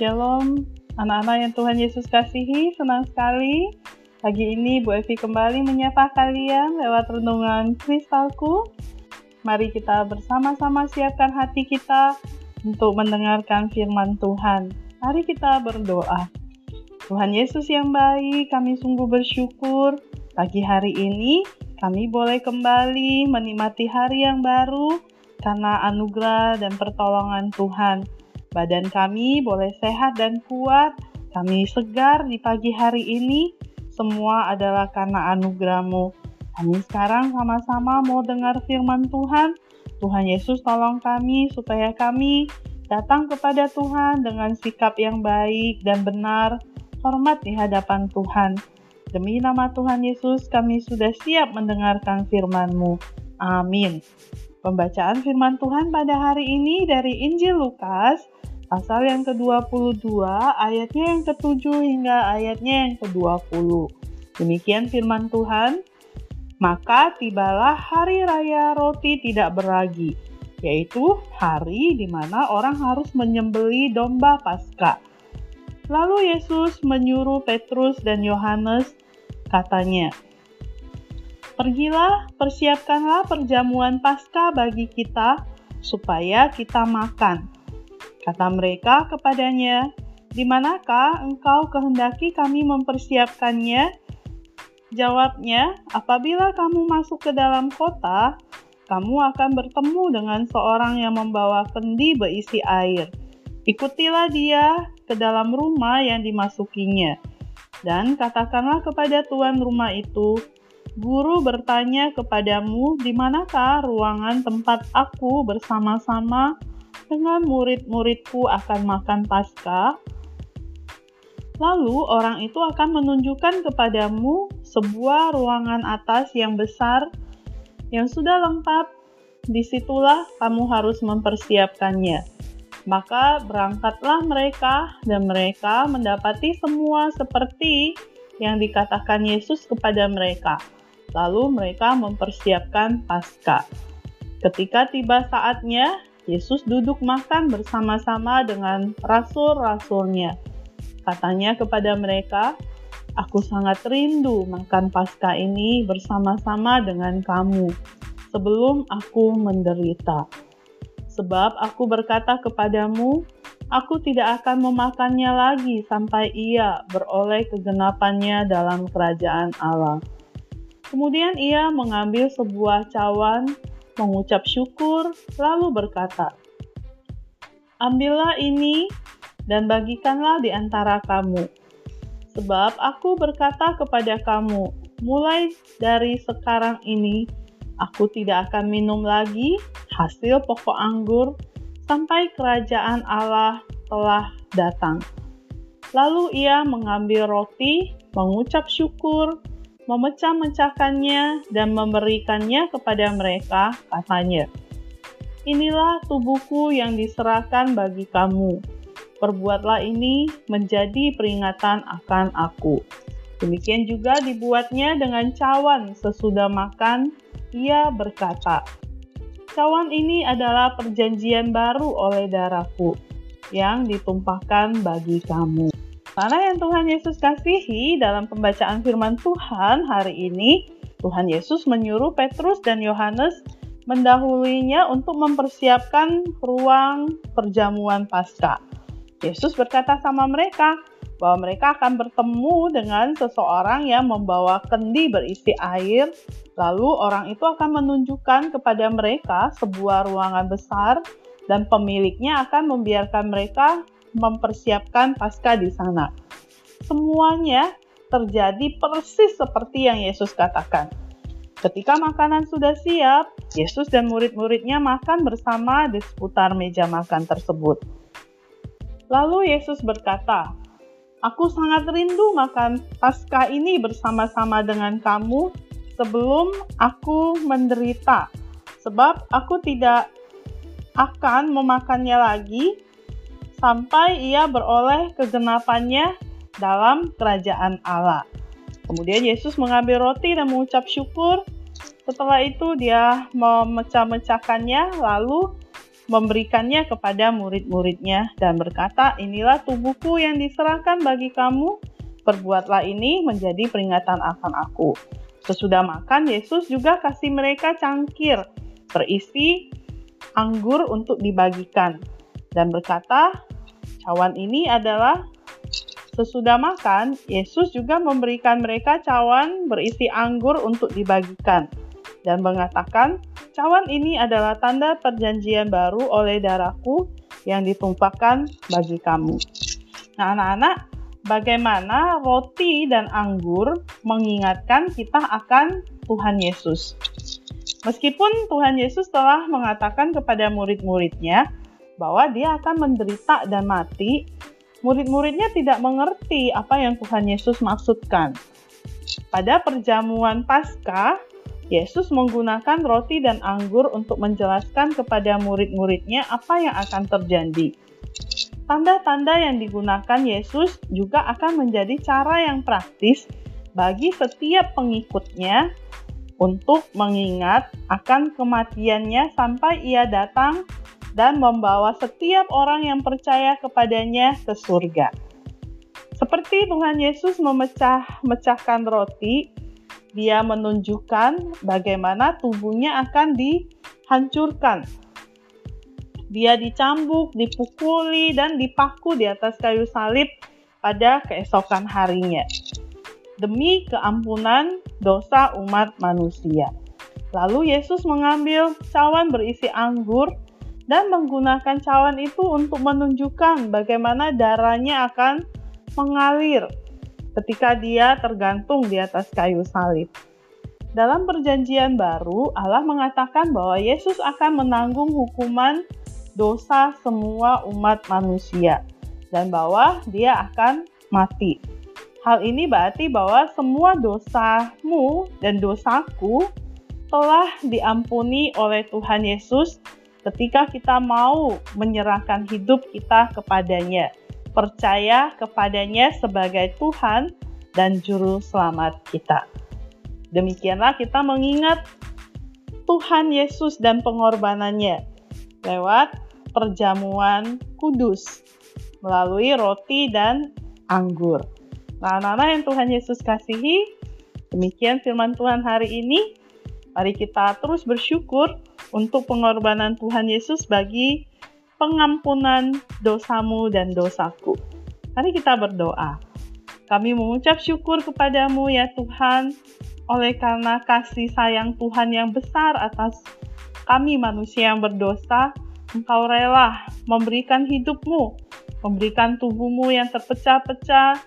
Shalom, anak-anak yang Tuhan Yesus kasihi, senang sekali. Pagi ini Bu Evi kembali menyapa kalian lewat renungan kristalku. Mari kita bersama-sama siapkan hati kita untuk mendengarkan firman Tuhan. Mari kita berdoa. Tuhan Yesus yang baik, kami sungguh bersyukur pagi hari ini kami boleh kembali menikmati hari yang baru karena anugerah dan pertolongan Tuhan. Badan kami boleh sehat dan kuat, kami segar di pagi hari ini, semua adalah karena anugerahmu. Kami sekarang sama-sama mau dengar firman Tuhan. Tuhan Yesus tolong kami supaya kami datang kepada Tuhan dengan sikap yang baik dan benar, hormat di hadapan Tuhan. Demi nama Tuhan Yesus, kami sudah siap mendengarkan firman-Mu. Amin. Pembacaan firman Tuhan pada hari ini dari Injil Lukas, pasal yang ke-22, ayatnya yang ke-7 hingga ayatnya yang ke-20. Demikian firman Tuhan. Maka tibalah hari raya roti tidak beragi, yaitu hari di mana orang harus menyembeli domba Paskah. Lalu Yesus menyuruh Petrus dan Yohanes katanya, Pergilah, persiapkanlah perjamuan Paskah bagi kita, supaya kita makan. Kata mereka kepadanya, Di manakah engkau kehendaki kami mempersiapkannya? Jawabnya, apabila kamu masuk ke dalam kota, kamu akan bertemu dengan seorang yang membawa kendi berisi air. Ikutilah dia ke dalam rumah yang dimasukinya dan katakanlah kepada tuan rumah itu, Guru bertanya kepadamu, di manakah ruangan tempat aku bersama-sama dengan murid-muridku akan makan Paskah? Lalu orang itu akan menunjukkan kepadamu sebuah ruangan atas yang besar yang sudah lengkap. Di situlah kamu harus mempersiapkannya. Maka berangkatlah mereka, dan mereka mendapati semua seperti yang dikatakan Yesus kepada mereka. Lalu mereka mempersiapkan Paskah. Ketika tiba saatnya, Yesus duduk makan bersama-sama dengan rasul-rasulnya. Katanya kepada mereka, Aku sangat rindu makan Paskah ini bersama-sama dengan kamu sebelum aku menderita Sebab aku berkata kepadamu, aku tidak akan memakannya lagi sampai ia beroleh kegenapannya dalam kerajaan Allah. Kemudian ia mengambil sebuah cawan, mengucap syukur, lalu berkata, Ambillah ini dan bagikanlah di antara kamu. Sebab aku berkata kepada kamu, mulai dari sekarang ini Aku tidak akan minum lagi hasil pokok anggur sampai kerajaan Allah telah datang. Lalu ia mengambil roti, mengucap syukur, memecah-mecahkannya, dan memberikannya kepada mereka, katanya, Inilah tubuhku yang diserahkan bagi kamu. Perbuatlah ini menjadi peringatan akan aku. Demikian juga dibuatnya dengan cawan sesudah makan ia berkata, Cawan ini adalah perjanjian baru oleh darahku yang ditumpahkan bagi kamu. Mana yang Tuhan Yesus kasihi dalam pembacaan firman Tuhan hari ini, Tuhan Yesus menyuruh Petrus dan Yohanes mendahuluinya untuk mempersiapkan ruang perjamuan Paskah. Yesus berkata sama mereka bahwa mereka akan bertemu dengan seseorang yang membawa kendi berisi air Lalu orang itu akan menunjukkan kepada mereka sebuah ruangan besar dan pemiliknya akan membiarkan mereka mempersiapkan pasca di sana. Semuanya terjadi persis seperti yang Yesus katakan. Ketika makanan sudah siap, Yesus dan murid-muridnya makan bersama di seputar meja makan tersebut. Lalu Yesus berkata, Aku sangat rindu makan Paskah ini bersama-sama dengan kamu sebelum aku menderita, sebab aku tidak akan memakannya lagi sampai ia beroleh kegenapannya dalam kerajaan Allah. Kemudian Yesus mengambil roti dan mengucap syukur. Setelah itu dia memecah-mecahkannya lalu memberikannya kepada murid-muridnya dan berkata, "Inilah tubuhku yang diserahkan bagi kamu. Perbuatlah ini menjadi peringatan akan aku." Sesudah makan, Yesus juga kasih mereka cangkir berisi anggur untuk dibagikan dan berkata, "Cawan ini adalah Sesudah makan, Yesus juga memberikan mereka cawan berisi anggur untuk dibagikan dan mengatakan, "Cawan ini adalah tanda perjanjian baru oleh darahku yang ditumpahkan bagi kamu." Nah, anak-anak, bagaimana roti dan anggur mengingatkan kita akan Tuhan Yesus? Meskipun Tuhan Yesus telah mengatakan kepada murid-muridnya bahwa dia akan menderita dan mati, murid-muridnya tidak mengerti apa yang Tuhan Yesus maksudkan. Pada perjamuan Paskah, Yesus menggunakan roti dan anggur untuk menjelaskan kepada murid-muridnya apa yang akan terjadi. Tanda-tanda yang digunakan Yesus juga akan menjadi cara yang praktis bagi setiap pengikutnya untuk mengingat akan kematiannya sampai ia datang dan membawa setiap orang yang percaya kepadanya ke surga. Seperti Tuhan Yesus memecah-mecahkan roti, dia menunjukkan bagaimana tubuhnya akan dihancurkan. Dia dicambuk, dipukuli, dan dipaku di atas kayu salib pada keesokan harinya demi keampunan dosa umat manusia. Lalu Yesus mengambil cawan berisi anggur dan menggunakan cawan itu untuk menunjukkan bagaimana darahnya akan mengalir ketika dia tergantung di atas kayu salib. Dalam perjanjian baru, Allah mengatakan bahwa Yesus akan menanggung hukuman dosa semua umat manusia dan bahwa dia akan mati. Hal ini berarti bahwa semua dosamu dan dosaku telah diampuni oleh Tuhan Yesus ketika kita mau menyerahkan hidup kita kepadanya, percaya kepadanya sebagai Tuhan dan Juru Selamat kita. Demikianlah kita mengingat Tuhan Yesus dan pengorbanannya lewat perjamuan kudus melalui roti dan anggur. Nah, anak-anak yang Tuhan Yesus kasihi, demikian firman Tuhan hari ini. Mari kita terus bersyukur untuk pengorbanan Tuhan Yesus bagi pengampunan dosamu dan dosaku. Mari kita berdoa. Kami mengucap syukur kepadamu ya Tuhan, oleh karena kasih sayang Tuhan yang besar atas kami manusia yang berdosa, Engkau rela memberikan hidupmu, memberikan tubuhmu yang terpecah-pecah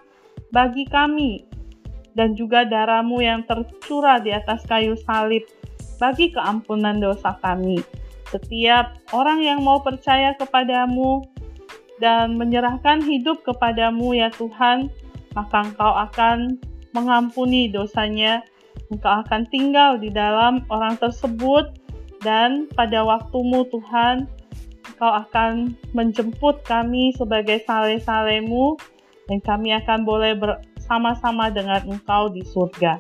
bagi kami, dan juga darahmu yang tercurah di atas kayu salib bagi keampunan dosa kami. Setiap orang yang mau percaya kepadamu dan menyerahkan hidup kepadamu ya Tuhan, maka Engkau akan mengampuni dosanya. Engkau akan tinggal di dalam orang tersebut dan pada waktumu Tuhan, Engkau akan menjemput kami sebagai sale-salemu dan kami akan boleh bersama-sama dengan Engkau di surga.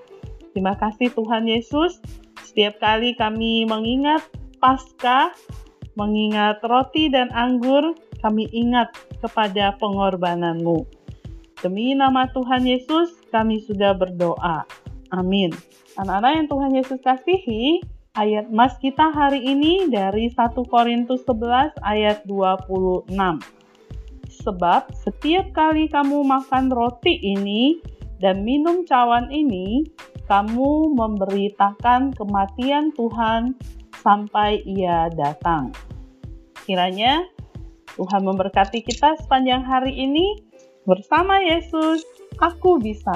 Terima kasih Tuhan Yesus. Setiap kali kami mengingat pasca, mengingat roti dan anggur, kami ingat kepada pengorbananmu. Demi nama Tuhan Yesus, kami sudah berdoa. Amin. Anak-anak yang Tuhan Yesus kasihi, ayat mas kita hari ini dari 1 Korintus 11 ayat 26. Sebab setiap kali kamu makan roti ini dan minum cawan ini, kamu memberitakan kematian Tuhan sampai Ia datang. Kiranya Tuhan memberkati kita sepanjang hari ini bersama Yesus. Aku bisa.